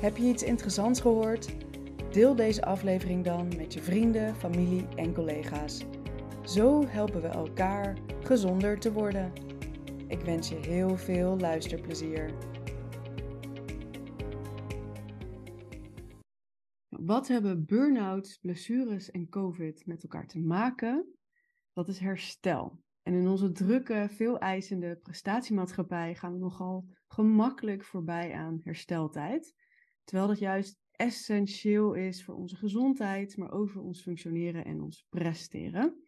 Heb je iets interessants gehoord? Deel deze aflevering dan met je vrienden, familie en collega's. Zo helpen we elkaar gezonder te worden. Ik wens je heel veel luisterplezier. Wat hebben burn-outs, blessures en COVID met elkaar te maken? Dat is herstel. En in onze drukke, veel eisende prestatiemaatschappij gaan we nogal gemakkelijk voorbij aan hersteltijd. Terwijl dat juist essentieel is voor onze gezondheid, maar ook voor ons functioneren en ons presteren.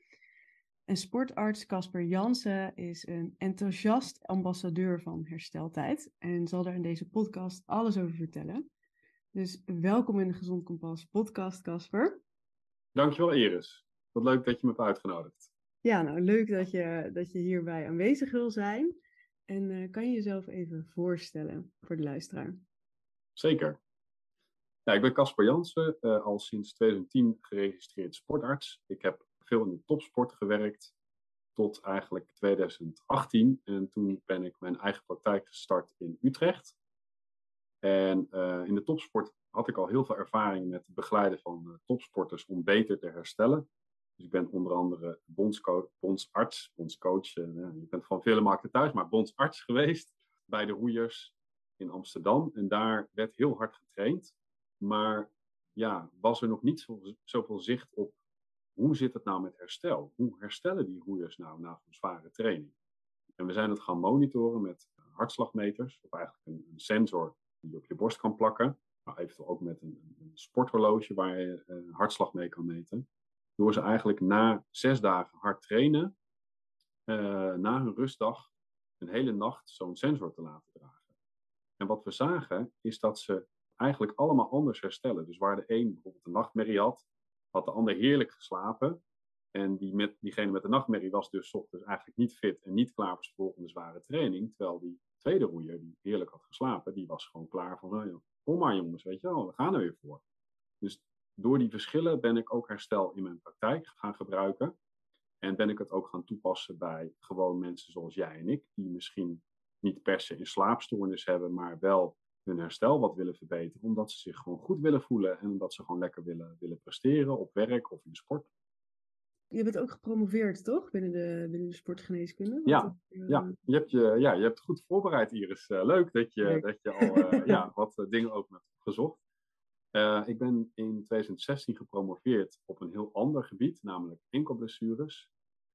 En sportarts Casper Jansen is een enthousiast ambassadeur van hersteltijd en zal daar in deze podcast alles over vertellen. Dus welkom in de Gezond Kompas podcast, Casper. Dankjewel, Iris. Wat leuk dat je me hebt uitgenodigd. Ja, nou leuk dat je, dat je hierbij aanwezig wil zijn. En uh, kan je jezelf even voorstellen voor de luisteraar? Zeker. Ik ben Casper Jansen, uh, al sinds 2010 geregistreerd sportarts. Ik heb veel in de topsport gewerkt tot eigenlijk 2018. En toen ben ik mijn eigen praktijk gestart in Utrecht. En uh, in de topsport had ik al heel veel ervaring met het begeleiden van uh, topsporters om beter te herstellen. Dus ik ben onder andere bondsarts, bondscoach. Uh, je bent van vele markten thuis, maar bondsarts geweest bij de roeiers in Amsterdam. En daar werd heel hard getraind. Maar ja, was er nog niet zo, zoveel zicht op hoe zit het nou met herstel? Hoe herstellen die roeiers nou na zo'n zware training? En we zijn het gaan monitoren met hartslagmeters, of eigenlijk een, een sensor die je op je borst kan plakken. Maar eventueel ook met een, een sporthorloge waar je een hartslag mee kan meten. Door ze eigenlijk na zes dagen hard trainen, uh, na hun rustdag, een hele nacht zo'n sensor te laten dragen. En wat we zagen is dat ze eigenlijk allemaal anders herstellen. Dus waar de een bijvoorbeeld een nachtmerrie had, had de ander heerlijk geslapen. En die met, diegene met de nachtmerrie was dus ochtends eigenlijk niet fit en niet klaar voor zijn volgende zware training. Terwijl die tweede roeier, die heerlijk had geslapen, die was gewoon klaar van, nou, kom maar jongens, weet je wel, we gaan er weer voor. Dus door die verschillen ben ik ook herstel in mijn praktijk gaan gebruiken. En ben ik het ook gaan toepassen bij gewoon mensen zoals jij en ik, die misschien niet per se een slaapstoornis hebben, maar wel hun herstel wat willen verbeteren, omdat ze zich gewoon goed willen voelen en omdat ze gewoon lekker willen, willen presteren op werk of in de sport. Je bent ook gepromoveerd, toch? Binnen de, binnen de sportgeneeskunde? Ja, uh... ja. Je, hebt je, ja, je hebt goed voorbereid, Iris. Uh, leuk dat je, leuk. dat je al uh, ja, wat dingen ook hebt gezocht. ik ben in 2016 gepromoveerd op een heel ander gebied, namelijk enkelblessures.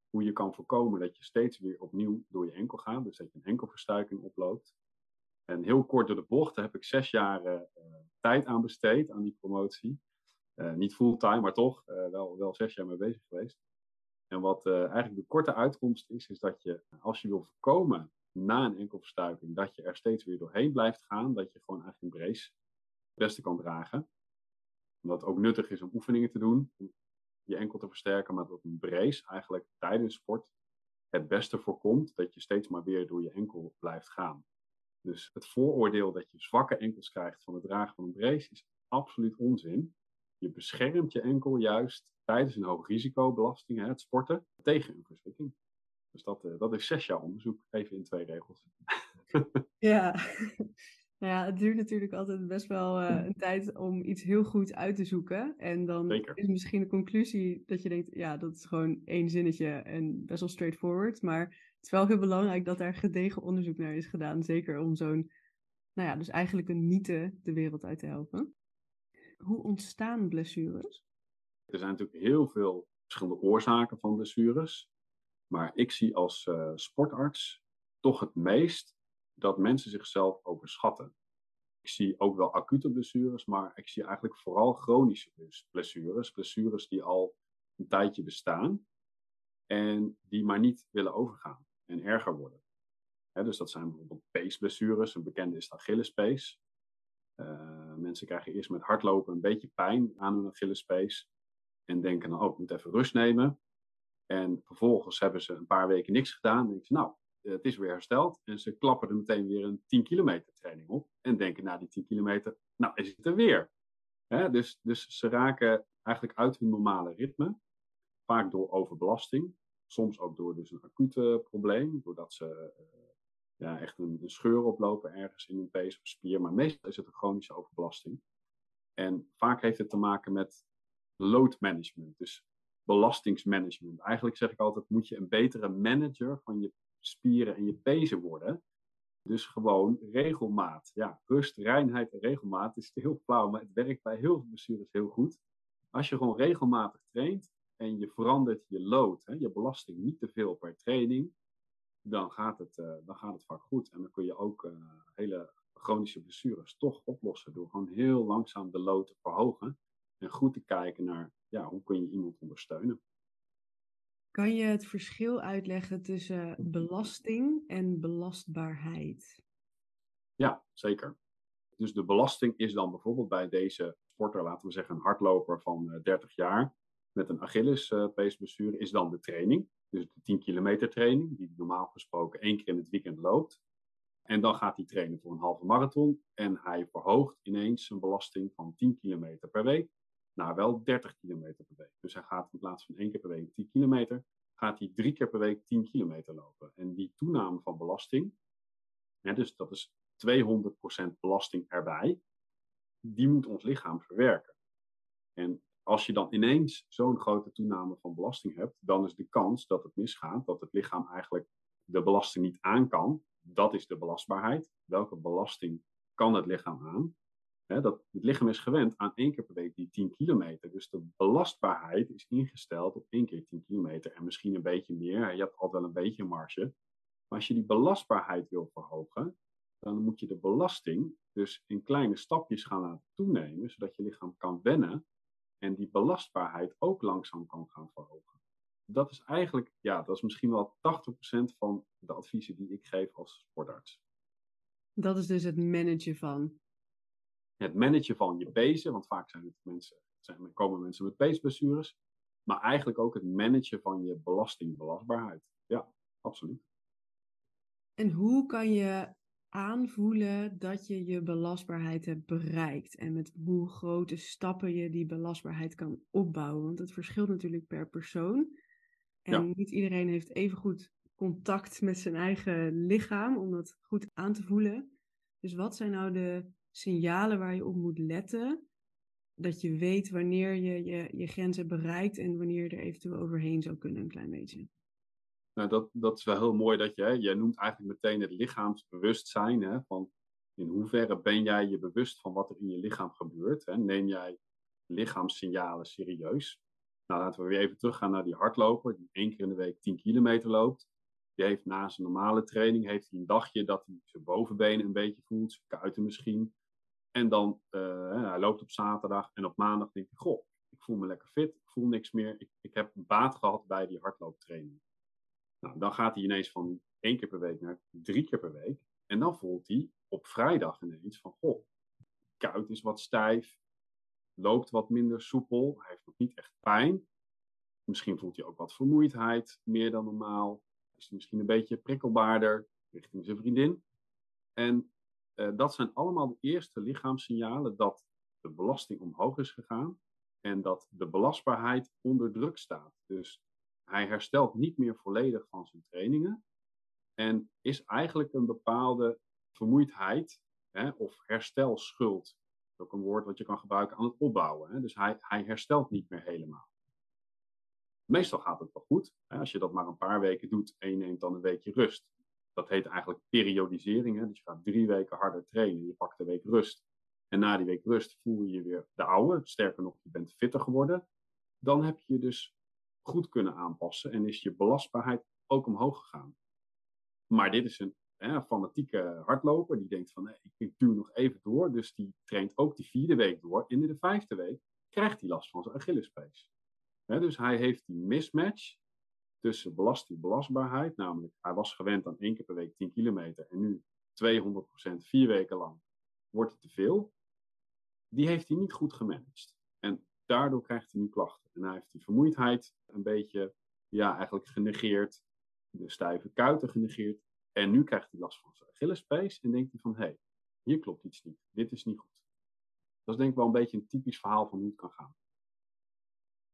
Hoe je kan voorkomen dat je steeds weer opnieuw door je enkel gaat, dus dat je een enkelverstuiking oploopt. En heel kort door de bocht heb ik zes jaar uh, tijd aan besteed aan die promotie. Uh, niet fulltime, maar toch uh, wel, wel zes jaar mee bezig geweest. En wat eigenlijk de korte uitkomst is, is dat je als je wil voorkomen na een enkelverstuiking, dat je er steeds weer doorheen blijft gaan, dat je gewoon eigenlijk een brace het beste kan dragen. Omdat het ook nuttig is om oefeningen te doen, om je enkel te versterken, maar dat een brace eigenlijk tijdens sport het beste voorkomt dat je steeds maar weer door je enkel blijft gaan. Dus het vooroordeel dat je zwakke enkels krijgt van het dragen van een brace is absoluut onzin. Je beschermt je enkel juist tijdens een hoog risicobelasting, het sporten, tegen een verzwikking. Dus dat, uh, dat is zes jaar onderzoek, even in twee regels. ja. Nou ja, het duurt natuurlijk altijd best wel uh, een tijd om iets heel goed uit te zoeken. En dan Zeker. is misschien de conclusie dat je denkt, ja, dat is gewoon één zinnetje en best wel straightforward. Maar is wel heel belangrijk dat daar gedegen onderzoek naar is gedaan. Zeker om zo'n, nou ja, dus eigenlijk een mythe de wereld uit te helpen. Hoe ontstaan blessures? Er zijn natuurlijk heel veel verschillende oorzaken van blessures. Maar ik zie als uh, sportarts toch het meest dat mensen zichzelf overschatten. Ik zie ook wel acute blessures, maar ik zie eigenlijk vooral chronische blessures. Blessures die al een tijdje bestaan en die maar niet willen overgaan en erger worden. dus dat zijn bijvoorbeeld peesblessures. Een bekende is de Achillespees. Uh, mensen krijgen eerst met hardlopen een beetje pijn aan hun Achillespees. En denken dan, oh, ik moet even rust nemen. En vervolgens hebben ze een paar weken niks gedaan. En denken nou, het is weer hersteld. En ze klappen er meteen weer een 10 kilometer training op. En denken na die 10 kilometer, nou is het er weer. dus, dus ze raken eigenlijk uit hun normale ritme. Vaak door overbelasting. Soms ook door dus een acute probleem. Doordat ze uh, ja, echt een, scheur oplopen ergens in een pees of spier. Maar meestal is het een chronische overbelasting. En vaak heeft het te maken met load management. Dus belastingsmanagement. Eigenlijk zeg ik altijd, moet je een betere manager van je spieren en je pezen worden. Dus gewoon regelmaat. Ja, rust, reinheid en regelmaat is heel flauw, maar het werkt bij heel veel blessures heel goed. Als je gewoon regelmatig traint en je verandert je load, hè, je belasting niet te veel per training, dan gaat het, uh, dan gaat het vaak goed. En dan kun je ook uh, hele chronische blessures toch oplossen door gewoon heel langzaam de load te verhogen en goed te kijken naar ja, hoe kun je iemand ondersteunen. Kan je het verschil uitleggen tussen belasting en belastbaarheid? Ja, zeker. Dus de belasting is dan bijvoorbeeld bij deze sporter, laten we zeggen een hardloper van 30 eh, jaar met een Achillespeesblessure, is dan de training. Dus de 10 kilometer training, die normaal gesproken één keer in het weekend loopt. En dan gaat hij trainen voor een halve marathon en hij verhoogt ineens zijn belasting van 10 kilometer per week naar wel 30 kilometer per week. Dus hij gaat in plaats van één keer per week 10 kilometer, gaat hij drie keer per week 10 kilometer lopen. En die toename van belasting, hè, dus dat is 200% belasting erbij, die moet ons lichaam verwerken. En als je dan ineens zo'n grote toename van belasting hebt, dan is de kans dat het misgaat, dat het lichaam eigenlijk de belasting niet aan kan. Dat is de belastbaarheid. Welke belasting kan het lichaam aan? dat het lichaam is gewend aan één keer per week die 10 kilometer. Dus de belastbaarheid is ingesteld op één keer 10 kilometer en misschien een beetje meer. Je hebt altijd wel een beetje marge. Maar als je die belastbaarheid wil verhogen, dan moet je de belasting dus in kleine stapjes gaan laten toenemen, zodat je lichaam kan wennen en die belastbaarheid ook langzaam kan gaan verhogen. Dat is eigenlijk, ja, dat is misschien wel 80% van de adviezen die ik geef als sportarts. Dat is dus het managen van het managen van je pezen, want vaak zijn het mensen, zijn, komen mensen met peesblessures, maar eigenlijk ook het managen van je belastingbelastbaarheid. Ja, absoluut. En hoe kan je aanvoelen dat je je belastbaarheid hebt bereikt en met hoe grote stappen je die belastbaarheid kan opbouwen? Want het verschilt natuurlijk per persoon. En niet iedereen heeft even goed contact met zijn eigen lichaam om dat goed aan te voelen. Dus wat zijn nou de signalen waar je op moet letten. Dat je weet wanneer je je, je grenzen bereikt en wanneer je er eventueel overheen zou kunnen, een klein beetje. Nou, dat, dat is wel heel mooi dat je, noemt eigenlijk meteen het lichaamsbewustzijn. Hè, van in hoeverre ben jij je bewust van wat er in je lichaam gebeurt? Hè? Neem jij lichaamssignalen serieus? Nou, laten we weer even teruggaan naar die hardloper die één keer in de week 10 kilometer loopt. Die heeft na zijn normale training heeft hij een dagje dat hij zijn bovenbenen een beetje voelt, zijn kuiten misschien. En dan, uh, hij loopt op zaterdag en op maandag denkt hij, goh, ik voel me lekker fit, ik voel niks meer, ik, ik heb baat gehad bij die hardlooptraining. Nou, dan gaat hij ineens van één keer per week naar drie keer per week. En dan voelt hij op vrijdag ineens van, goh, kuit is wat stijf, loopt wat minder soepel, hij heeft nog niet echt pijn. Misschien voelt hij ook wat vermoeidheid, meer dan normaal. Is hij misschien een beetje prikkelbaarder richting zijn vriendin. En uh, dat zijn allemaal de eerste lichaamssignalen dat de belasting omhoog is gegaan en dat de belastbaarheid onder druk staat. Dus hij herstelt niet meer volledig van zijn trainingen en is eigenlijk een bepaalde vermoeidheid hè, of herstelschuld. Dat is ook een woord wat je kan gebruiken aan het opbouwen. Hè. Dus hij, hij herstelt niet meer helemaal. Meestal gaat het wel goed. Hè. Als je dat maar een paar weken doet en je neemt dan een weekje rust, dat heet eigenlijk periodisering. Hè? Dus je gaat drie weken harder trainen, je pakt een week rust. En na die week rust voel je je weer de oude. Sterker nog, je bent fitter geworden. Dan heb je je dus goed kunnen aanpassen en is je belastbaarheid ook omhoog gegaan. Maar dit is een hè, fanatieke hardloper die denkt van ik duw nog even door. Dus die traint ook die vierde week door. En in de vijfde week krijgt hij last van zijn Achillespees. dus hij heeft die mismatch tussen belasting belastbaarheid. Namelijk, hij was gewend aan één keer per week 10 kilometer en nu 200% vier weken lang. Wordt het te veel? die heeft hij niet goed gemanaged. En daardoor krijgt hij nu klachten. En hij heeft die vermoeidheid een beetje, ja, eigenlijk genegeerd. De stijve kuiten genegeerd. En nu krijgt hij last van zijn Achillespees en denkt hij van, hé, hey, hier klopt iets niet. Dit is niet goed. Dat is denk ik wel een beetje een typisch verhaal van hoe het kan gaan.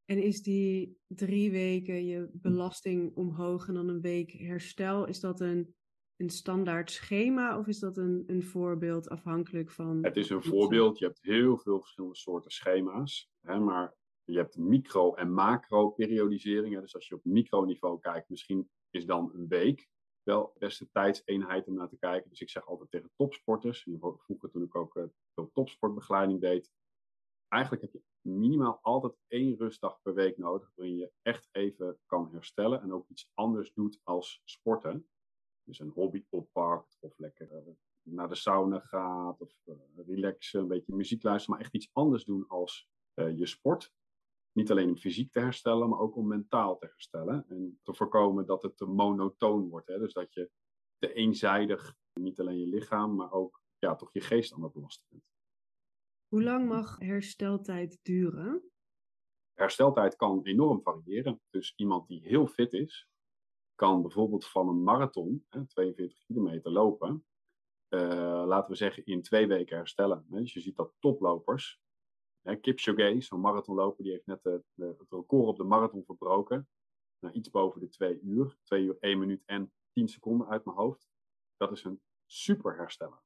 En is die drie weken je belasting omhoog en dan een week herstel, is dat een, een standaard schema of is dat een, een voorbeeld afhankelijk van. Het is een voorbeeld. Je hebt heel veel verschillende soorten schema's. Hè, maar je hebt micro- en macro-periodisering. Dus als je op microniveau kijkt, misschien is dan een week wel beste tijdseenheid om naar te kijken. Dus ik zeg altijd tegen topsporters, in ieder geval vroeger toen ik ook uh, veel topsportbegeleiding deed, eigenlijk heb je minimaal altijd één rustdag per week nodig waarin je echt even kan herstellen en ook iets anders doet als sporten. Dus een hobby oppakt of lekker uh, naar de sauna gaat of uh, relaxen, een beetje muziek luisteren, maar echt iets anders doen als je sport. Niet alleen om fysiek te herstellen, maar ook om mentaal te herstellen. En te voorkomen dat het te monotoon wordt. Hè? Dus dat je te eenzijdig, niet alleen je lichaam, maar ook ja, toch je geest aan het belasten bent. Hoe lang mag hersteltijd duren? Hersteltijd kan enorm variëren. Dus iemand die heel fit is, kan bijvoorbeeld van een marathon, hè, 42 kilometer lopen, uh, laten we zeggen in twee weken herstellen. Dus je ziet dat toplopers Kipchoge, zo'n marathonloper, die heeft net de, het record op de marathon verbroken. Nou, iets boven de twee uur. Twee uur, één minuut en tien seconden uit mijn hoofd. Dat is een super hersteller.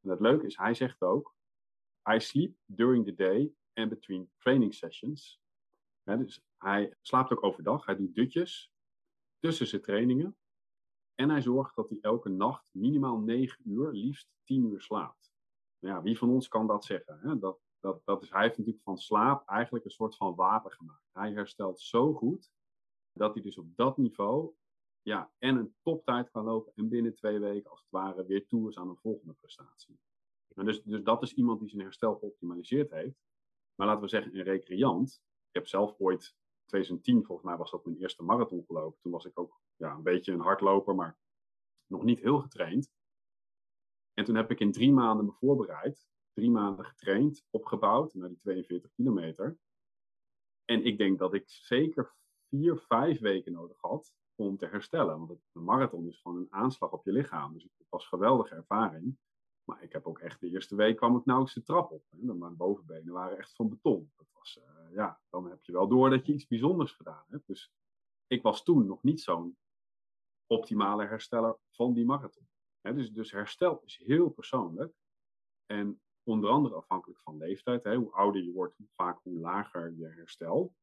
En het leuke is, hij zegt ook, I sleep during the day and between training sessions. dus hij slaapt ook overdag, hij doet dutjes tussen zijn trainingen. En hij zorgt dat hij elke nacht minimaal 9 uur, liefst 10 uur slaapt. Nou ja, wie van ons kan dat zeggen? Hè? Dat, dat, dat is, hij heeft natuurlijk van slaap eigenlijk een soort van wapen gemaakt. Hij herstelt zo goed dat hij dus op dat niveau ja, en een toptijd kan lopen en binnen twee weken als het ware weer toe is aan een volgende prestatie. En dus, dus dat is iemand die zijn herstel geoptimaliseerd heeft. Maar laten we zeggen een recreant. Ik heb zelf ooit, 2010 volgens mij was dat mijn eerste marathon gelopen. Toen was ik ook ja, een beetje een hardloper, maar nog niet heel getraind. En toen heb ik in drie maanden me voorbereid drie maanden getraind, opgebouwd naar die 42 kilometer. En ik denk dat ik zeker vier, vijf weken nodig had om te herstellen. Want een marathon is gewoon een aanslag op je lichaam. Dus het was geweldige ervaring. Maar ik heb ook echt de eerste week kwam ik nauwelijks de trap op. Hè. Mijn bovenbenen waren echt van beton. Dat was, uh, ja, dan heb je wel door dat je iets bijzonders gedaan hebt. Dus ik was toen nog niet zo'n optimale hersteller van die marathon. dus, dus herstel is heel persoonlijk. En onder andere afhankelijk van leeftijd. Hè, hoe ouder je wordt, vaak hoe lager je herstel.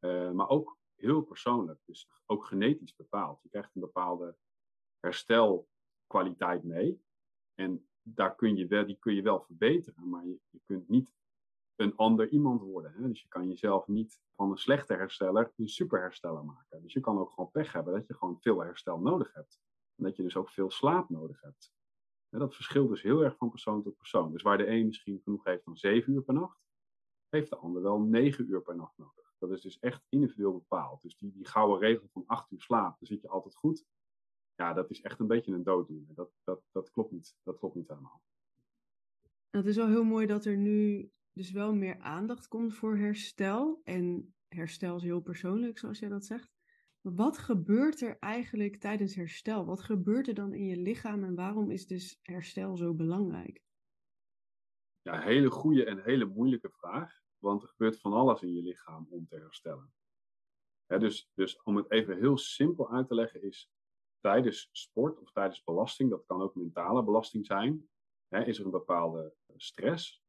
Uh, maar ook heel persoonlijk, dus ook genetisch bepaald. Je krijgt een bepaalde herstelkwaliteit mee. En daar kun je wel, die kun je wel verbeteren, maar je, je kunt niet een ander iemand worden. Hè? Dus je kan jezelf niet van een slechte hersteller een superhersteller maken. Dus je kan ook gewoon pech hebben dat je gewoon veel herstel nodig hebt. En dat je dus ook veel slaap nodig hebt dat verschilt dus heel erg van persoon tot persoon. Dus waar de een misschien genoeg heeft van 7 uur per nacht, heeft de ander wel 9 uur per nacht nodig. Dat is dus echt individueel bepaald. Dus die, die gouden regel van 8 uur slaap, dan zit je altijd goed. Ja, dat is echt een beetje een dooddoener. Dat, dat, dat, klopt niet. dat klopt niet helemaal. Het is wel heel mooi dat er nu dus wel meer aandacht komt voor herstel. En herstel is heel persoonlijk, zoals jij dat zegt. Wat gebeurt er eigenlijk tijdens herstel? Wat gebeurt er dan in je lichaam en waarom is dus herstel zo belangrijk? Ja, hele goede en hele moeilijke vraag. Want er gebeurt van alles in je lichaam om te herstellen. dus, dus om het even heel simpel uit te leggen is, tijdens sport of tijdens belasting, dat kan ook mentale belasting zijn, is er een bepaalde stress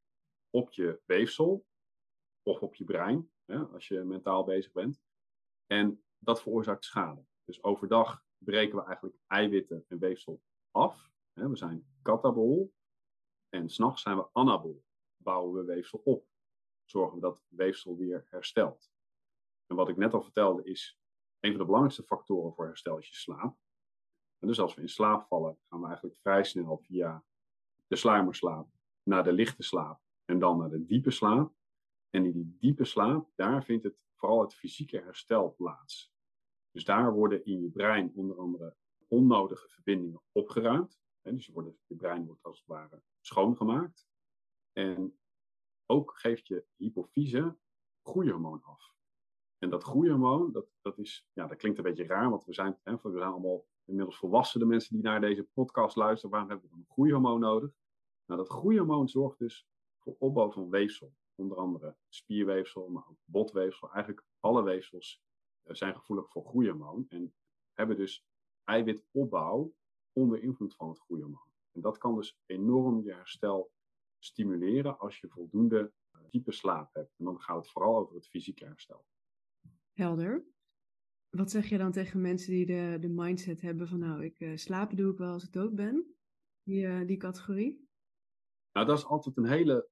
op je weefsel of op je brein, als je mentaal bezig bent. En dat veroorzaakt schade. Dus overdag breken we eigenlijk eiwitten en weefsel af. We zijn katabol. En s'nachts zijn we anabol. Bouwen we weefsel op. Zorgen we dat weefsel weer herstelt. En wat ik net al vertelde is, een van de belangrijkste factoren voor herstel is je slaap. En dus als we in slaap vallen, gaan we eigenlijk vrij snel via de sluimerslaap naar de lichte slaap en dan naar de diepe slaap. En in die diepe slaap, daar vindt het vooral het fysieke herstel plaats. Dus daar worden in je brein onder andere onnodige verbindingen opgeruimd. dus je, wordt, je brein wordt als het ware schoongemaakt. En ook geeft je hypofyse groeihormoon af. En dat groeihormoon, dat, dat, is, ja, dat klinkt een beetje raar, want we zijn, hè, we zijn allemaal inmiddels volwassen, de mensen die naar deze podcast luisteren. Waarom hebben we dan een groeihormoon nodig? Nou, dat groeihormoon zorgt dus voor opbouw van weefsel. Onder andere spierweefsel, maar ook botweefsel. Eigenlijk alle weefsels eh, zijn gevoelig voor groeihormoon. En hebben dus eiwitopbouw onder invloed van het groeihormoon. En dat kan dus enorm je herstel stimuleren als je voldoende eh, diepe slaap hebt. En dan gaat het vooral over het fysieke herstel. Helder. Wat zeg je dan tegen mensen die de, de mindset hebben van nou, ik uh, slapen doe ik wel als ik dood ben? Die, uh, die categorie? Nou, dat is altijd een hele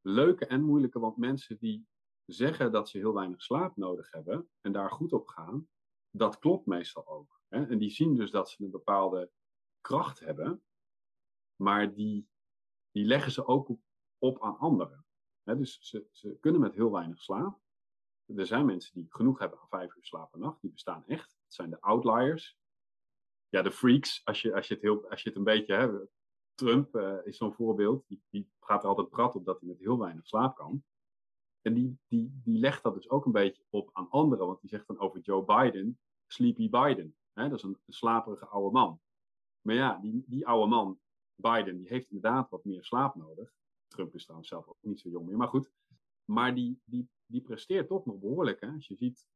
leuke en moeilijke, want mensen die zeggen dat ze heel weinig slaap nodig hebben en daar goed op gaan, dat klopt meestal ook. Hè? En die zien dus dat ze een bepaalde kracht hebben, maar die, die leggen ze ook op, aan anderen. Hè? Dus ze, ze kunnen met heel weinig slaap. Er zijn mensen die genoeg hebben aan vijf uur slaap per nacht, die bestaan echt. Het zijn de outliers. Ja, de freaks, als je, als je, het, heel, als je het een beetje hebt. Trump uh, is zo'n voorbeeld, die, die gaat er altijd prat op dat hij met heel weinig slaap kan. En die, die, die legt dat dus ook een beetje op aan anderen, want die zegt dan over Joe Biden, Sleepy Biden. Dat is een, een slaperige oude man. Maar ja, die, die oude man, Biden, die heeft inderdaad wat meer slaap nodig. Trump is trouwens zelf ook niet zo jong meer, maar goed. Maar die, die, die presteert toch nog behoorlijk. Hè? Als je ziet,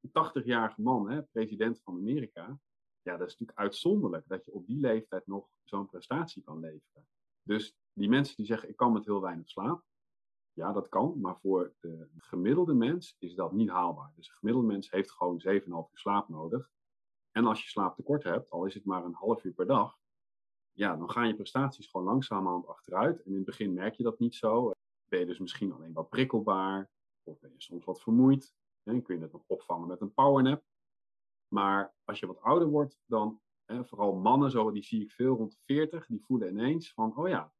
een 80-jarige man, hè, president van Amerika. Ja, dat is natuurlijk uitzonderlijk dat je op die leeftijd nog zo'n prestatie kan leveren. Dus die mensen die zeggen, ik kan met heel weinig slaap. Ja, dat kan, maar voor de gemiddelde mens is dat niet haalbaar. Dus een gemiddelde mens heeft gewoon 7,5 uur slaap nodig. En als je slaaptekort hebt, al is het maar een half uur per dag, ja, dan gaan je prestaties gewoon langzamerhand achteruit. En in het begin merk je dat niet zo. Ben je dus misschien alleen wat prikkelbaar, of ben je soms wat vermoeid. En kun je dat nog opvangen met een powernap. Maar als je wat ouder wordt, dan, hè, vooral mannen, zo, die zie ik veel rond 40, die voelen ineens van, oh ja,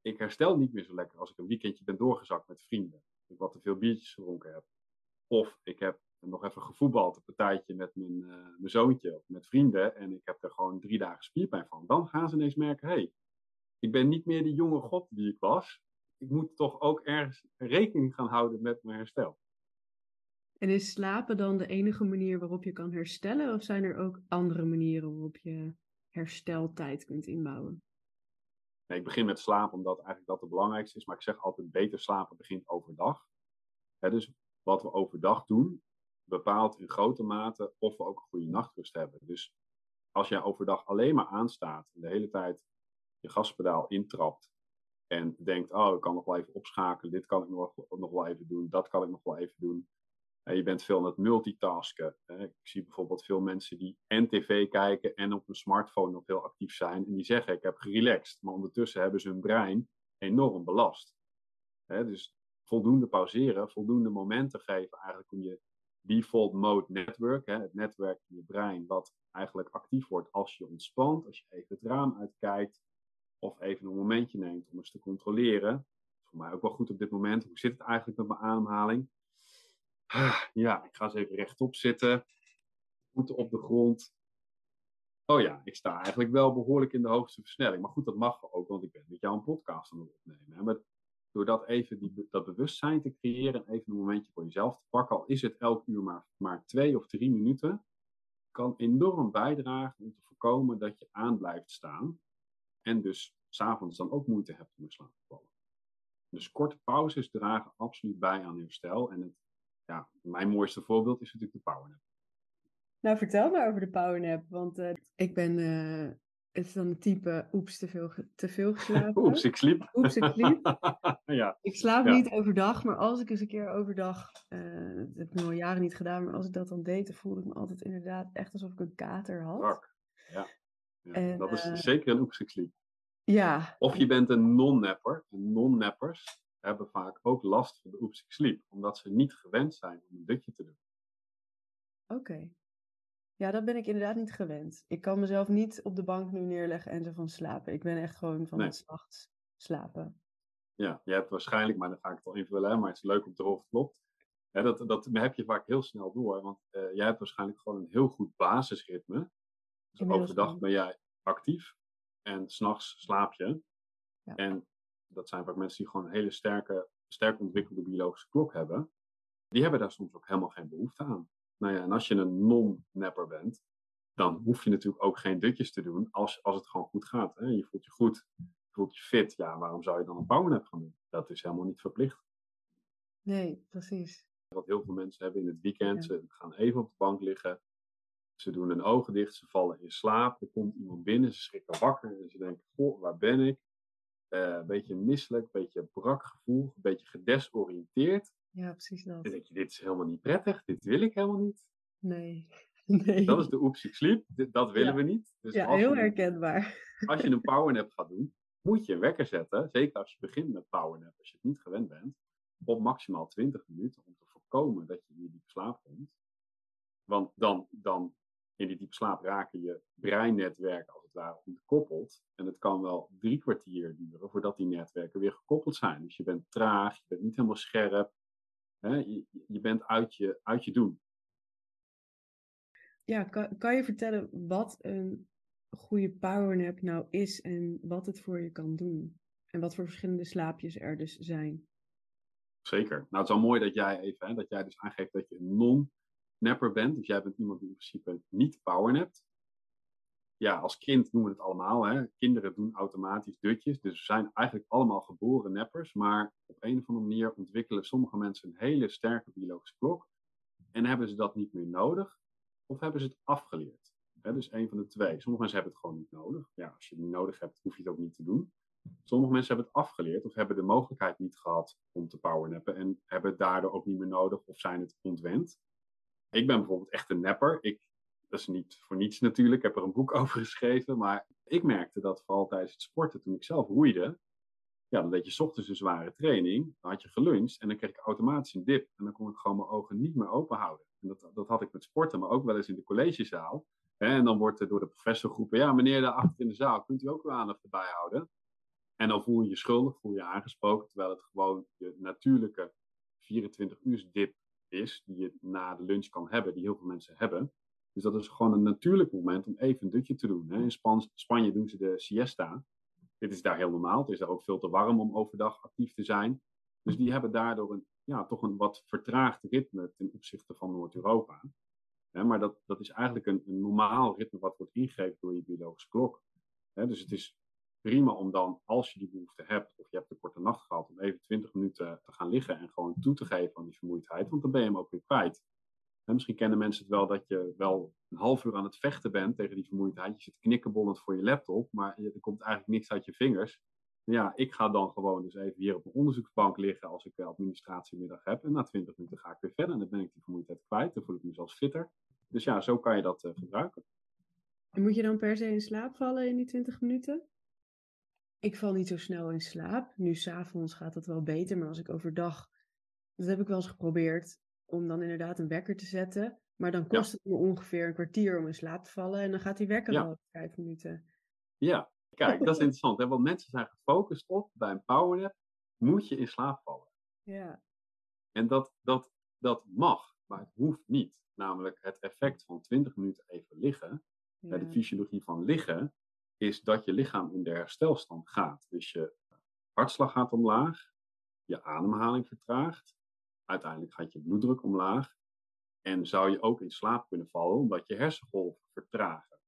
ik herstel niet meer zo lekker als ik een weekendje ben doorgezakt met vrienden. Ik wat te veel biertjes gedronken heb. Of ik heb nog even gevoetbald, een partijtje met mijn, uh, mijn zoontje of met vrienden. En ik heb er gewoon drie dagen spierpijn van. Dan gaan ze ineens merken, hé, hey, ik ben niet meer die jonge god die ik was. Ik moet toch ook ergens rekening gaan houden met mijn herstel. En is slapen dan de enige manier waarop je kan herstellen? Of zijn er ook andere manieren waarop je hersteltijd kunt inbouwen? Ik begin met slapen omdat eigenlijk dat het belangrijkste is. Maar ik zeg altijd, beter slapen begint overdag. dus wat we overdag doen, bepaalt in grote mate of we ook een goede nachtrust hebben. Dus als jij overdag alleen maar aanstaat en de hele tijd je gaspedaal intrapt en denkt, oh, ik kan nog wel even opschakelen, dit kan ik nog wel even doen, dat kan ik nog wel even doen. Je bent veel aan het multitasken. Ik zie bijvoorbeeld veel mensen die en tv kijken en op hun smartphone nog heel actief zijn. En die zeggen, ik heb gerelaxed. Maar ondertussen hebben ze hun brein enorm belast. Dus voldoende pauzeren, voldoende momenten geven eigenlijk om je default mode network, het netwerk in je brein, wat eigenlijk actief wordt als je ontspant, als je even het raam uitkijkt, of even een momentje neemt om eens te controleren. Voor mij ook wel goed op dit moment. Hoe zit het eigenlijk met mijn ademhaling? Ah, ja, ik ga eens even rechtop zitten. Voeten op de grond. Oh ja, ik sta eigenlijk wel behoorlijk in de hoogste versnelling. Maar goed, dat mag ook, want ik ben met jou een podcast aan het opnemen. Maar door dat even die, dat bewustzijn te creëren en even een momentje voor jezelf te pakken, al is het elk uur maar, maar twee of drie minuten, kan enorm bijdragen om te voorkomen dat je aan blijft staan. En dus s'avonds dan ook moeite hebt om in slaap te vallen. Dus korte pauzes dragen absoluut bij aan herstel. En het, ja, mijn mooiste voorbeeld is natuurlijk de powernap. Nou, vertel maar over de powernap. Want uh, ik ben uh, het is dan een type oeps, te veel, te veel geslapen. oeps, ik sliep. Oeps, ik sliep. ja. Ik slaap niet overdag, maar als ik eens een keer overdag, uh, dat heb ik al jaren niet gedaan, maar als ik dat dan deed, dan voelde ik me altijd inderdaad echt alsof ik een kater had. Ja. ja. En, dat is zeker een oeps, ik sliep. Ja. Of je bent een non-napper. Non-nappers hebben vaak ook last van de oeps, ik sliep, omdat ze niet gewend zijn om een dutje te doen. Oké. Okay. Ja, dat ben ik inderdaad niet gewend. Ik kan mezelf niet op de bank nu neerleggen en zo van slapen. Ik ben echt gewoon van Nee. het nachts slapen. Ja, je hebt waarschijnlijk, maar dan ga ik het wel invullen, hè, maar het is leuk om te horen of het klopt. Dat, dat heb je vaak heel snel door, want eh, jij hebt waarschijnlijk gewoon een heel goed basisritme. Dus overdag ben jij actief en s'nachts slaap je. Ja. En dat zijn vaak mensen die gewoon een hele sterke sterk ontwikkelde biologische klok hebben, die hebben daar soms ook helemaal geen behoefte aan. Nou ja, en als je een non-napper bent, dan hoef je natuurlijk ook geen dutjes te doen als, als het gewoon goed gaat. Hè? Je voelt je goed, je voelt je fit. Ja, waarom zou je dan een powernap gaan doen? Dat is helemaal niet verplicht. Nee, precies. Wat heel veel mensen hebben in het weekend, ze gaan even op de bank liggen, ze doen hun ogen dicht, ze vallen in slaap, er komt iemand binnen, ze schrikken wakker en ze denken, goh, waar ben ik? Uh, een beetje misselijk, een beetje brak gevoel, een beetje gedesoriënteerd. Ja, precies dat. Dan denk je, dit is helemaal niet prettig, dit wil ik helemaal niet. Nee. nee. Dat is de oeps, ik sliep, dat willen ja. we niet. Dus ja, heel je, herkenbaar. Als je een powernap gaat doen, moet je een wekker zetten, zeker als je begint met powernap, als je het niet gewend bent, op maximaal 20 minuten om te voorkomen dat je in die slaap komt. Want dan, dan in die diepe slaap raken je breinnetwerken als het ware ontkoppeld. En het kan wel drie kwartier duren voordat die netwerken weer gekoppeld zijn. Dus je bent traag, je bent niet helemaal scherp. Hè? Je, je bent uit je, uit je doen. Ja, kan, kan je vertellen wat een goede powernap nou is en wat het voor je kan doen? En wat voor verschillende slaapjes er dus zijn? Zeker. Nou, het is wel mooi dat jij even, hè, dat jij dus aangeeft dat je een non-napper bent. Dus jij bent iemand die in principe niet powernapt. Ja, als kind doen we het allemaal. Hè. Kinderen doen automatisch dutjes. Dus we zijn eigenlijk allemaal geboren nappers. Maar op een of andere manier ontwikkelen sommige mensen een hele sterke biologische klok. En hebben ze dat niet meer nodig? Of hebben ze het afgeleerd? Hè, dus een van de twee. Sommige mensen hebben het gewoon niet nodig. Ja, als je het niet nodig hebt, hoef je het ook niet te doen. Sommige mensen hebben het afgeleerd of hebben de mogelijkheid niet gehad om te powernappen en hebben het daardoor ook niet meer nodig of zijn het ontwend. Ik ben bijvoorbeeld echt een napper. Ik, dat is niet voor niets natuurlijk, ik heb er een boek over geschreven, maar ik merkte dat vooral tijdens het sporten, toen ik zelf roeide, ja, dan deed je 's ochtends een zware training, dan had je geluncht en dan kreeg ik automatisch een dip en dan kon ik gewoon mijn ogen niet meer open houden. En dat, dat had ik met sporten, maar ook wel eens in de collegezaal. En dan wordt er door de professor geroepen, ja meneer daar achter in de zaal, kunt u ook uw aandacht erbij houden? En dan voel je je schuldig, voel je aangesproken, terwijl het gewoon je natuurlijke 24 uur dip is, die je na de lunch kan hebben, die heel veel mensen hebben. Dus dat is gewoon een natuurlijk moment om even een dutje te doen. Hè. In Span Spanje doen ze de siesta. Dit is daar heel normaal. Het is daar ook veel te warm om overdag actief te zijn. Dus die hebben daardoor een, ja, toch een wat vertraagd ritme ten opzichte van Noord-Europa. Maar dat, dat is eigenlijk een, een normaal ritme wat wordt ingegeven door je biologische klok. Dus het is prima om dan, als je die behoefte hebt, of je hebt een korte nacht gehad, om even 20 minuten te gaan liggen en gewoon toe te geven aan die vermoeidheid, want dan ben je hem ook weer kwijt. En misschien kennen mensen het wel dat je wel een half uur aan het vechten bent tegen die vermoeidheid. Je zit knikkenbollend voor je laptop, maar er komt eigenlijk niks uit je vingers. Ja, ik ga dan gewoon dus even hier op een onderzoeksbank liggen als ik administratiemiddag heb. En na 20 minuten ga ik weer verder en dan ben ik die vermoeidheid kwijt. Dan voel ik me zelfs fitter. Dus ja, zo kan je dat uh, gebruiken. En moet je dan per se in slaap vallen in die 20 minuten? Ik val niet zo snel in slaap. Nu s'avonds gaat dat wel beter, maar als ik overdag, dat heb ik wel eens geprobeerd, om dan inderdaad een wekker te zetten. Maar dan kost ja. het me ongeveer een kwartier om in slaap te vallen en dan gaat die wekker Ja. al vijf minuten. Ja, kijk, dat is interessant. Hè? Want mensen zijn gefocust op, bij een powernap moet je in slaap vallen. Ja, En dat, dat, dat mag, maar het hoeft niet. Namelijk het effect van 20 minuten even liggen, bij de ja. fysiologie van liggen, is dat je lichaam in de herstelstand gaat. Dus je hartslag gaat omlaag, je ademhaling vertraagt, uiteindelijk gaat je bloeddruk omlaag en zou je ook in slaap kunnen vallen omdat je hersengolven vertragen.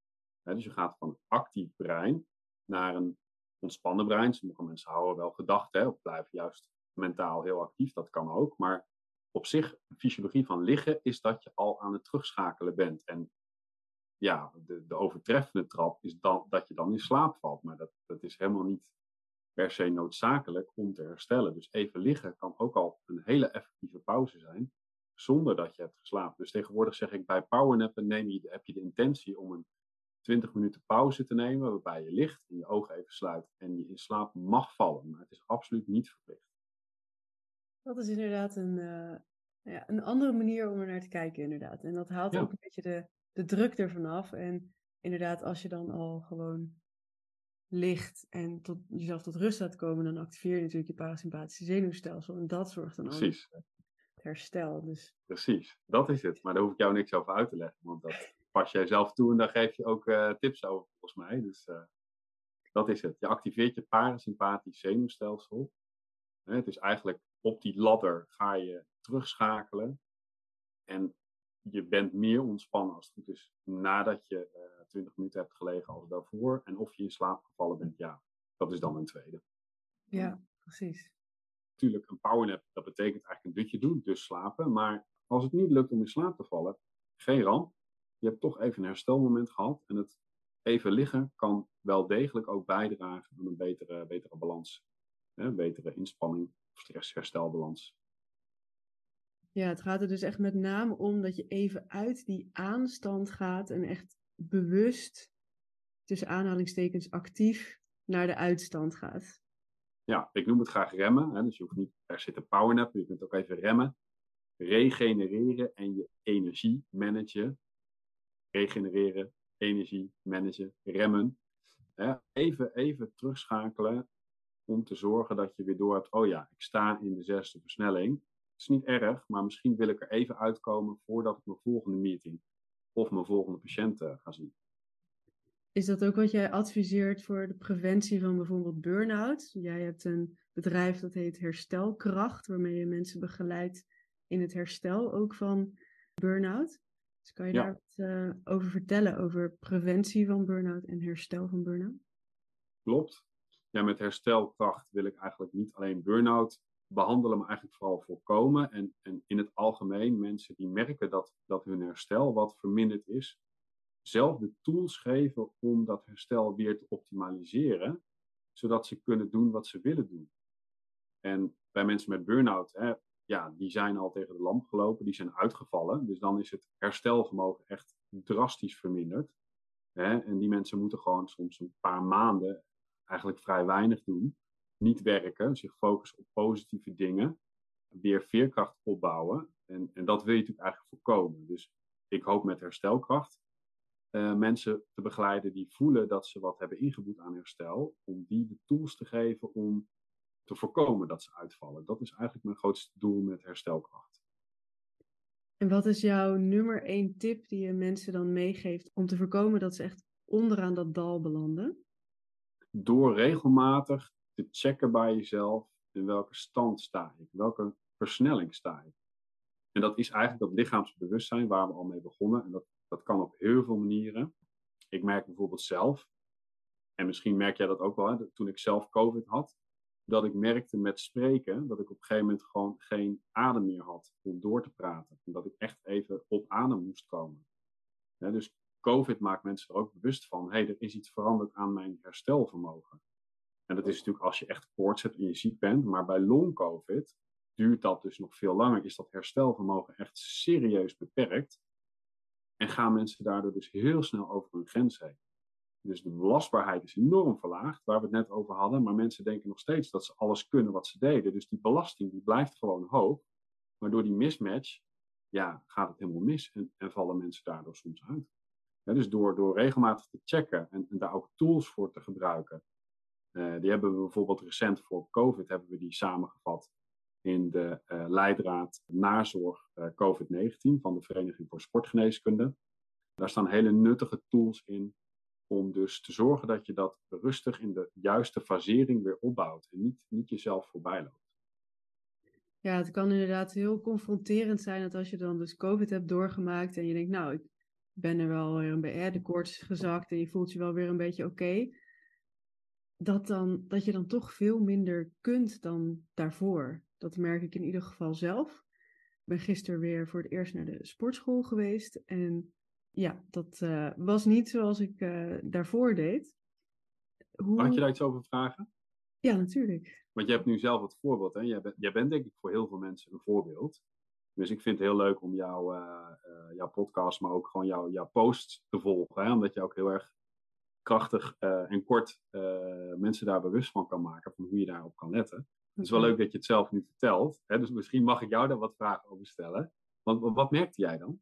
Dus je gaat van actief brein naar een ontspannen brein. Sommige mensen houden wel gedachten of blijven juist mentaal heel actief, dat kan ook. Maar op zich, de fysiologie van liggen is dat je al aan het terugschakelen bent. En ja, de, de overtreffende trap is dan, dat je dan in slaap valt. Maar dat, dat is helemaal niet per se noodzakelijk om te herstellen. Dus even liggen kan ook al een hele effectieve pauze zijn, zonder dat je hebt geslapen. Dus tegenwoordig zeg ik bij powernappen neem je, heb je de intentie om een 20 minuten pauze te nemen, waarbij je ligt en je ogen even sluit en je in slaap mag vallen. Maar het is absoluut niet verplicht. Dat is inderdaad een, eh, ja, een andere manier om er naar te kijken, inderdaad. En dat haalt Ja. ook een beetje de, de druk ervan af. En inderdaad, als je dan al gewoon ligt en tot, jezelf tot rust laat komen, dan activeer je natuurlijk je parasympathische zenuwstelsel. En dat zorgt dan ook Precies. voor het herstel. Dus Precies, dat is het. Maar daar hoef ik jou niks over uit te leggen, want dat pas jij zelf toe en daar geef je ook eh, tips over, volgens mij. Dus eh, dat is het. Je activeert je parasympathisch zenuwstelsel. Het is eigenlijk op die ladder ga je terugschakelen. En je bent meer ontspannen als het goed is nadat je uh, 20 minuten hebt gelegen als daarvoor. En of je in slaap gevallen bent, ja, dat is dan een tweede. Ja, precies. Natuurlijk, een powernap, dat betekent eigenlijk een dutje doen, dus slapen. Maar als het niet lukt om in slaap te vallen, geen ramp. Je hebt toch even een herstelmoment gehad. En het even liggen kan wel degelijk ook bijdragen aan een betere, betere balans. Een betere inspanning of stressherstelbalans. Ja, het gaat er dus echt met name om dat je even uit die aanstand gaat en echt bewust, tussen aanhalingstekens actief, naar de uitstand gaat. Ja, ik noem het graag remmen. Hè, dus je hoeft niet per se te powernappen, je kunt ook even remmen. Regenereren en je energie managen. Regenereren, energie managen, remmen. Hè, even, even terugschakelen om te zorgen dat je weer door hebt, oh ja, ik sta in de zesde versnelling. Het is niet erg, maar misschien wil ik er even uitkomen voordat ik mijn volgende meeting of mijn volgende patiënt uh, ga zien. Is dat ook wat jij adviseert voor de preventie van bijvoorbeeld burn-out? Jij hebt een bedrijf dat heet Herstelkracht, waarmee je mensen begeleidt in het herstel ook van burn-out. Dus kan je daar wat uh, over vertellen, over preventie van burn-out en herstel van burn-out? Klopt. Ja, met herstelkracht wil ik eigenlijk niet alleen burn-out behandelen, maar eigenlijk vooral voorkomen. En, en in het algemeen mensen die merken dat, dat hun herstel wat verminderd is, zelf de tools geven om dat herstel weer te optimaliseren, zodat ze kunnen doen wat ze willen doen. En bij mensen met burn-out, ja, die zijn al tegen de lamp gelopen, die zijn uitgevallen. Dus dan is het herstelvermogen echt drastisch verminderd. Hè? En die mensen moeten gewoon soms een paar maanden eigenlijk vrij weinig doen. Niet werken, zich focussen op positieve dingen. Weer veerkracht opbouwen. En, en dat wil je natuurlijk eigenlijk voorkomen. Dus ik hoop met herstelkracht uh, mensen te begeleiden die voelen dat ze wat hebben ingeboet aan herstel. Om die de tools te geven om te voorkomen dat ze uitvallen. Dat is eigenlijk mijn grootste doel met herstelkracht. En wat is jouw nummer één tip die je mensen dan meegeeft om te voorkomen dat ze echt onderaan dat dal belanden? Door regelmatig te checken bij jezelf in welke stand sta ik, welke versnelling sta ik. En dat is eigenlijk dat lichaamsbewustzijn waar we al mee begonnen. En dat, dat kan op heel veel manieren. Ik merk bijvoorbeeld zelf, en misschien merk jij dat ook wel, hè, toen ik zelf COVID had, dat ik merkte met spreken dat ik op een gegeven moment gewoon geen adem meer had om door te praten. En dat ik echt even op adem moest komen. dus COVID maakt mensen er ook bewust van, hé, hey, er is iets veranderd aan mijn herstelvermogen. En dat is natuurlijk als je echt koorts hebt en je ziek bent, maar bij long-COVID duurt dat dus nog veel langer, is dat herstelvermogen echt serieus beperkt. En gaan mensen daardoor dus heel snel over hun grens heen. Dus de belastbaarheid is enorm verlaagd, waar we het net over hadden. Maar mensen denken nog steeds dat ze alles kunnen wat ze deden. Dus die belasting die blijft gewoon hoog. Maar door die mismatch ja, gaat het helemaal mis en, en vallen mensen daardoor soms uit. dus door, door regelmatig te checken en, en, daar ook tools voor te gebruiken. Uh, die hebben we bijvoorbeeld recent voor COVID hebben we die samengevat in de uh, leidraad nazorg uh, COVID-19 van de Vereniging voor Sportgeneeskunde. Daar staan hele nuttige tools in om dus te zorgen dat je dat rustig in de juiste fasering weer opbouwt en niet, niet jezelf voorbij loopt. Ja, het kan inderdaad heel confronterend zijn dat als je dan dus COVID hebt doorgemaakt en je denkt, nou, ik ben er wel weer een beetje, de koorts gezakt en je voelt je wel weer een beetje oké, dat, dan, dat je dan toch veel minder kunt dan daarvoor. Dat merk ik in ieder geval zelf. Ik ben gisteren weer voor het eerst naar de sportschool geweest en ja, dat uh, was niet zoals ik uh, daarvoor deed. Hoe... Mag je daar iets over vragen? Ja, natuurlijk. Want je hebt nu zelf het voorbeeld. Hè? Jij, bent, jij bent denk ik voor heel veel mensen een voorbeeld. Dus ik vind het heel leuk om jouw, uh, jouw podcast, maar ook gewoon jouw, jouw posts te volgen. Hè? Omdat je ook heel erg krachtig en kort mensen daar bewust van kan maken. Van hoe je daarop kan letten. Het is wel leuk dat je het zelf nu vertelt. Hè? Dus misschien mag ik jou daar wat vragen over stellen. Want wat merkte jij dan?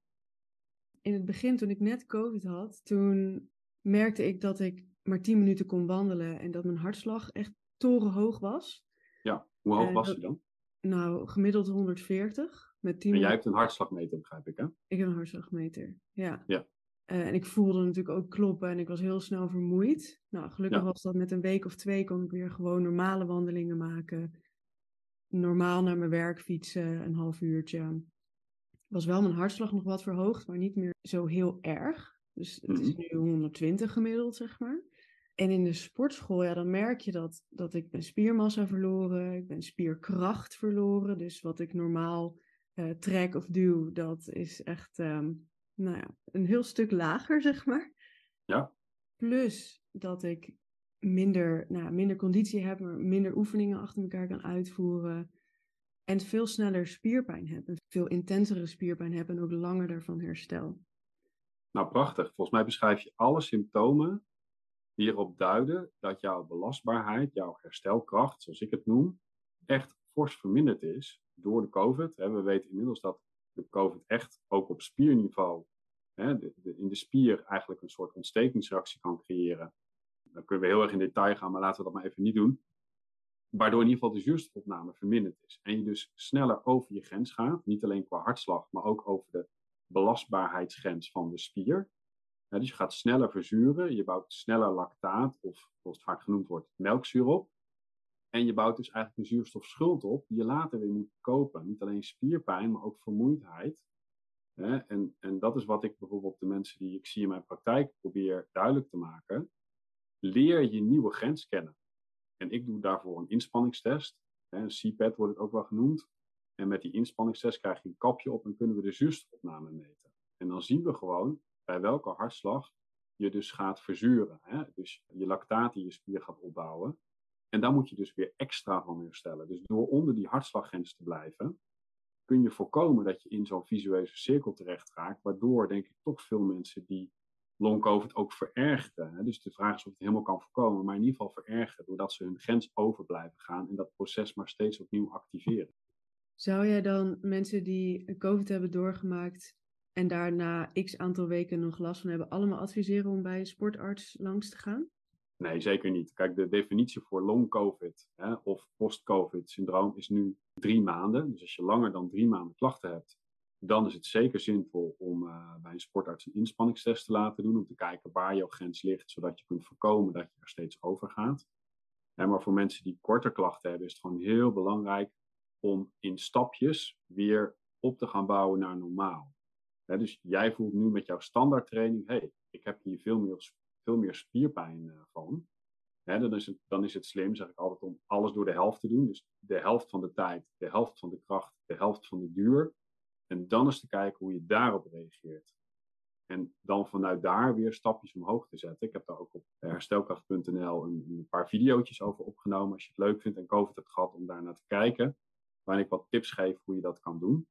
in het begin, toen ik net COVID had, toen merkte ik dat ik maar 10 minuten kon wandelen en dat mijn hartslag echt torenhoog was. Ja, hoe hoog was hij dan? Nou, gemiddeld 140. Met 10 en jij hebt een hartslagmeter, begrijp ik, hè? Ik heb een hartslagmeter, ja. ja. Uh, en ik voelde natuurlijk ook kloppen en ik was heel snel vermoeid. Nou, gelukkig was dat met een week of twee kon ik weer gewoon normale wandelingen maken. normaal naar mijn werk fietsen, een half uurtje. Was wel mijn hartslag nog wat verhoogd, maar niet meer zo heel erg. Dus het is Mhm. nu 120 gemiddeld, zeg maar. En in de sportschool, ja, dan merk je dat, dat ik ben spiermassa verloren, ik ben spierkracht verloren. Dus wat ik normaal eh, trek of duw, dat is echt ehm, nou ja, een heel stuk lager, zeg maar. Ja. Plus dat ik minder, nou, minder conditie heb, maar minder oefeningen achter elkaar kan uitvoeren. En veel sneller spierpijn heb. En veel intensere spierpijn heb en ook langer daarvan herstel. Nou, prachtig. Volgens mij beschrijf je alle symptomen die erop duiden dat jouw belastbaarheid, jouw herstelkracht, zoals ik het noem, echt fors verminderd is door de COVID. We weten inmiddels dat de COVID echt ook op spierniveau hè, de, in de spier eigenlijk een soort ontstekingsreactie kan creëren. Dan kunnen we heel erg in detail gaan, maar laten we dat maar even niet doen. Waardoor in ieder geval de zuurstofopname verminderd is. En je dus sneller over je grens gaat, niet alleen qua hartslag, maar ook over de belastbaarheidsgrens van de spier. Dus je gaat sneller verzuren, je bouwt sneller lactaat, of zoals het vaak genoemd wordt, melkzuur op. En je bouwt dus eigenlijk een zuurstofschuld op, die je later weer moet kopen. Niet alleen spierpijn, maar ook vermoeidheid. Hè? En, en dat is wat ik bijvoorbeeld de mensen die ik zie in mijn praktijk probeer duidelijk te maken. Leer je nieuwe grens kennen. En ik doe daarvoor een inspanningstest. Hè? Een CPAT wordt het ook wel genoemd. En met die inspanningstest krijg je een kapje op en kunnen we de zuurstofopname meten. En dan zien we gewoon bij welke hartslag je dus gaat verzuren. Hè? Dus je lactaat in je spier gaat opbouwen. En daar moet je dus weer extra van herstellen. Dus door onder die hartslaggrens te blijven, kun je voorkomen dat je in zo'n visueuze cirkel terecht raakt. Waardoor, denk ik, toch veel mensen die long-covid ook verergeren. Dus de vraag is of het helemaal kan voorkomen, maar in ieder geval verergeren. Doordat ze hun grens over blijven gaan en dat proces maar steeds opnieuw activeren. Zou jij dan mensen die COVID hebben doorgemaakt en daarna x aantal weken nog last van hebben, allemaal adviseren om bij een sportarts langs te gaan? Nee, zeker niet. Kijk, de definitie voor long-covid of post-covid syndroom is nu drie maanden. Dus als je langer dan drie maanden klachten hebt, dan is het zeker zinvol om uh, bij een sportarts een inspanningstest te laten doen. Om te kijken waar jouw grens ligt, zodat je kunt voorkomen dat je er steeds over gaat. Maar voor mensen die korter klachten hebben, is het gewoon heel belangrijk om in stapjes weer op te gaan bouwen naar normaal. Dus jij voelt nu met jouw standaardtraining, hé, hey, ik heb hier veel meer, veel meer spierpijn uh, van. Hè, dan, is het, dan is het slim, zeg ik altijd, om alles door de helft te doen. Dus de helft van de tijd, de helft van de kracht, de helft van de duur. En dan eens te kijken hoe je daarop reageert. En dan vanuit daar weer stapjes omhoog te zetten. Ik heb daar ook op herstelkracht.nl een, een paar video's over opgenomen. Als je het leuk vindt en COVID hebt gehad om daar naar te kijken. Waarin ik wat tips geef hoe je dat kan doen.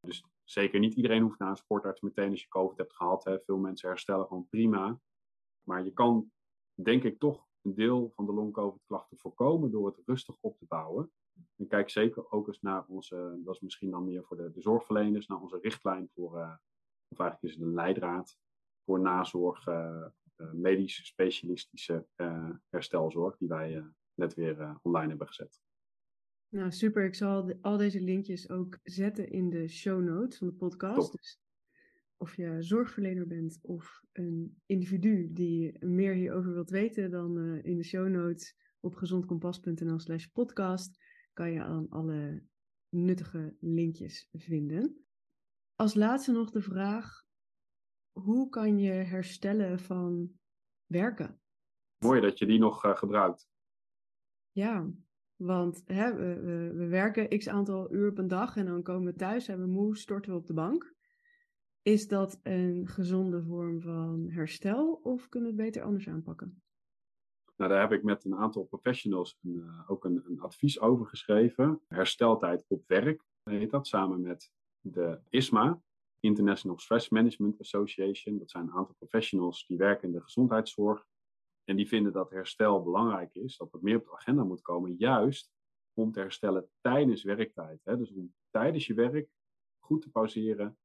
Dus zeker niet iedereen hoeft naar een sportarts meteen als je COVID hebt gehad. Hè. Veel mensen herstellen gewoon prima. Maar je kan, denk ik, toch een deel van de long-COVID-klachten voorkomen door het rustig op te bouwen. En kijk zeker ook eens naar onze, dat is misschien dan meer voor de, de zorgverleners, naar onze richtlijn voor, uh, of eigenlijk is het een leidraad voor nazorg, uh, uh, medisch specialistische herstelzorg, die wij net weer online hebben gezet. Nou, super. Ik zal de, al deze linkjes ook zetten in de show notes van de podcast. Top. Dus of je zorgverlener bent of een individu die meer hierover wilt weten, dan uh, in de show notes op gezondkompas.nl slash podcast kan je dan alle nuttige linkjes vinden. Als laatste nog de vraag, hoe kan je herstellen van werken? Mooi dat je die nog uh, gebruikt. Ja, want hè, we, we, we, werken x aantal uur op een dag en dan komen we thuis en we moe, storten we op de bank. Is dat een gezonde vorm van herstel of kunnen we het beter anders aanpakken? Nou, daar heb ik met een aantal professionals een, uh, ook een, een, advies over geschreven. Hersteltijd op werk heet dat, samen met de ISMA, International Stress Management Association. Dat zijn een aantal professionals die werken in de gezondheidszorg. En die vinden dat herstel belangrijk is, dat het meer op de agenda moet komen, juist om te herstellen tijdens werktijd. Hè? Dus om tijdens je werk goed te pauzeren,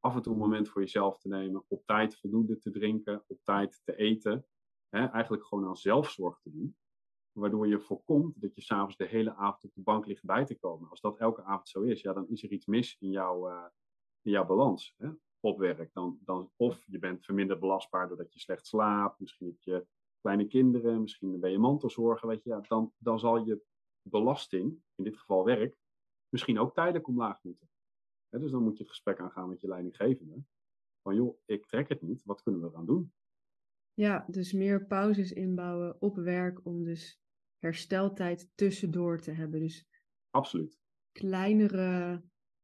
af en toe een moment voor jezelf te nemen, op tijd voldoende te drinken, op tijd te eten. Hè? Eigenlijk gewoon aan zelfzorg te doen. Waardoor je voorkomt dat je s'avonds de hele avond op de bank ligt bij te komen. Als dat elke avond zo is, ja, dan is er iets mis in, jouw, uh, in jouw balans hè? op werk. Dan, dan, of je bent verminderd belastbaar doordat je slecht slaapt, misschien heb je kleine kinderen, misschien ben je mantelzorger, weet je, ja, dan, dan zal je belasting, in dit geval werk, misschien ook tijdelijk omlaag moeten. Dus dan moet je het gesprek aangaan met je leidinggevende. Van joh, ik trek het niet, wat kunnen we eraan doen? Ja, dus meer pauzes inbouwen op werk om dus hersteltijd tussendoor te hebben. Dus Absoluut. Kleinere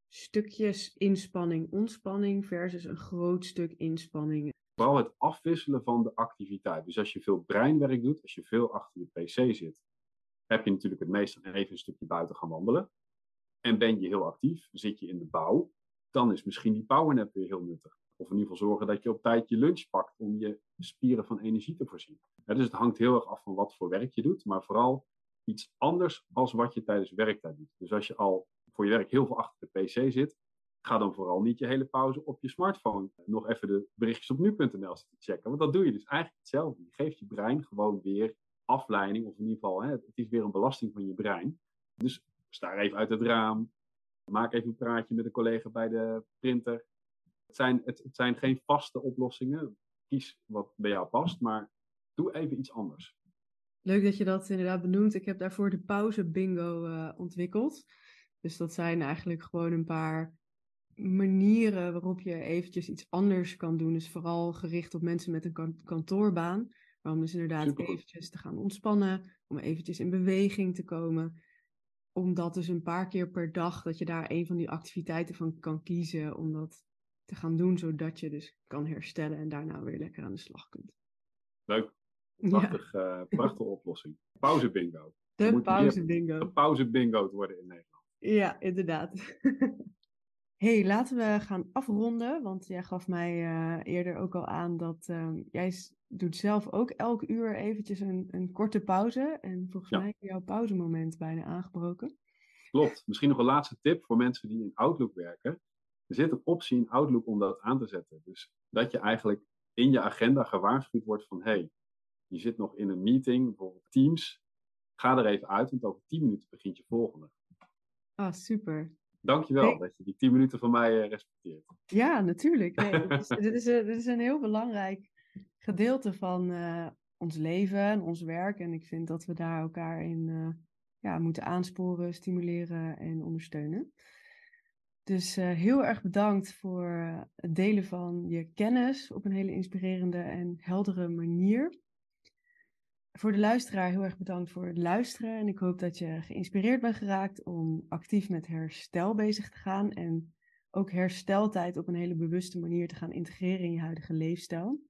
stukjes inspanning, ontspanning versus een groot stuk inspanning. Vooral het afwisselen van de activiteit. Dus als je veel breinwerk doet, als je veel achter je pc zit, heb je natuurlijk het meest even een stukje buiten gaan wandelen. En ben je heel actief, zit je in de bouw, dan is misschien die powernap weer heel nuttig. Of in ieder geval zorgen dat je op tijd je lunch pakt om je spieren van energie te voorzien. dus het hangt heel erg af van wat voor werk je doet, maar vooral iets anders als wat je tijdens werktijd doet. Dus als je al voor je werk heel veel achter de pc zit, ga dan vooral niet je hele pauze op je smartphone nog even de berichtjes op nu.nl zitten checken. Want dat doe je dus eigenlijk hetzelfde. Je geeft je brein gewoon weer afleiding, of in ieder geval, hè, het is weer een belasting van je brein. Dus sta even uit het raam, maak even een praatje met een collega bij de printer. Het zijn, het, het zijn geen vaste oplossingen. Kies wat bij jou past, maar doe even iets anders. Leuk dat je dat inderdaad benoemt. Ik heb daarvoor de pauze bingo uh, ontwikkeld. Dus dat zijn eigenlijk gewoon een paar manieren waarop je eventjes iets anders kan doen. Dus vooral gericht op mensen met een kantoorbaan. Om dus inderdaad Super. eventjes te gaan ontspannen, om eventjes in beweging te komen. Omdat dus een paar keer per dag dat je daar een van die activiteiten van kan kiezen om dat te gaan doen, zodat je dus kan herstellen en daarna weer lekker aan de slag kunt. Leuk. Prachtig, ja. uh, prachtige oplossing. Pauze bingo. De pauze bingo. De pauze bingo te worden in Nederland. Ja, inderdaad. hey, laten we gaan afronden. Want jij gaf mij uh, eerder ook al aan dat uh, jij doet zelf ook elk uur eventjes een, een korte pauze. En volgens ja. mij is jouw pauzemoment bijna aangebroken. Klopt. Misschien nog een laatste tip voor mensen die in Outlook werken. Er zit een optie in Outlook om dat aan te zetten. Dus dat je eigenlijk in je agenda gewaarschuwd wordt van... hey, je zit nog in een meeting, bijvoorbeeld Teams. Ga er even uit, want over 10 minuten begint je volgende. Ah, super. Dankjewel hey. dat je die 10 minuten van mij uh, respecteert. Ja, natuurlijk. Nee, dit, is, dit, is, dit, is, een heel belangrijk gedeelte van uh, ons leven en ons werk. En ik vind dat we daar elkaar in uh, ja, moeten aansporen, stimuleren en ondersteunen. Dus heel erg bedankt voor het delen van je kennis op een hele inspirerende en heldere manier voor de luisteraar heel erg bedankt voor het luisteren. En ik hoop dat je geïnspireerd bent geraakt om actief met herstel bezig te gaan. En ook hersteltijd op een hele bewuste manier te gaan integreren in je huidige leefstijl.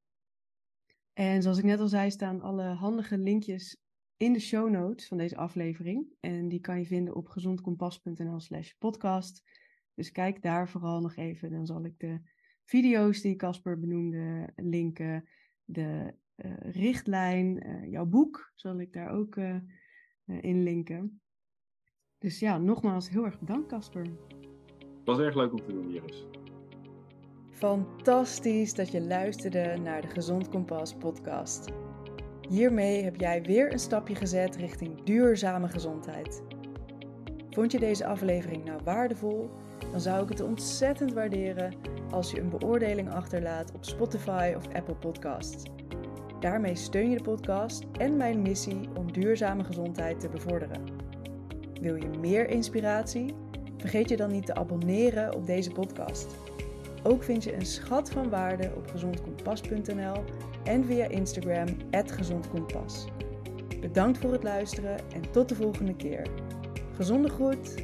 En zoals ik net al zei, staan alle handige linkjes in de show notes van deze aflevering. En die kan je vinden op gezondkompas.nl slash podcast. Dus kijk daar vooral nog even. Dan zal ik de video's die Casper benoemde linken. De uh, richtlijn, uh, jouw boek zal ik daar ook uh, in linken. Dus ja, nogmaals heel erg bedankt Casper. Het was erg leuk om te doen, Iris. Fantastisch dat je luisterde naar de Gezond Kompas podcast. Hiermee heb jij weer een stapje gezet richting duurzame gezondheid. Vond je deze aflevering nou waardevol? Dan zou ik het ontzettend waarderen als je een beoordeling achterlaat op Spotify of Apple Podcasts. Daarmee steun je de podcast en mijn missie om duurzame gezondheid te bevorderen. Wil je meer inspiratie? Vergeet je dan niet te abonneren op deze podcast. Ook vind je een schat van waarde op gezondkompas.nl en via Instagram @gezondkompas. Bedankt voor het luisteren en tot de volgende keer. Gezonde groet.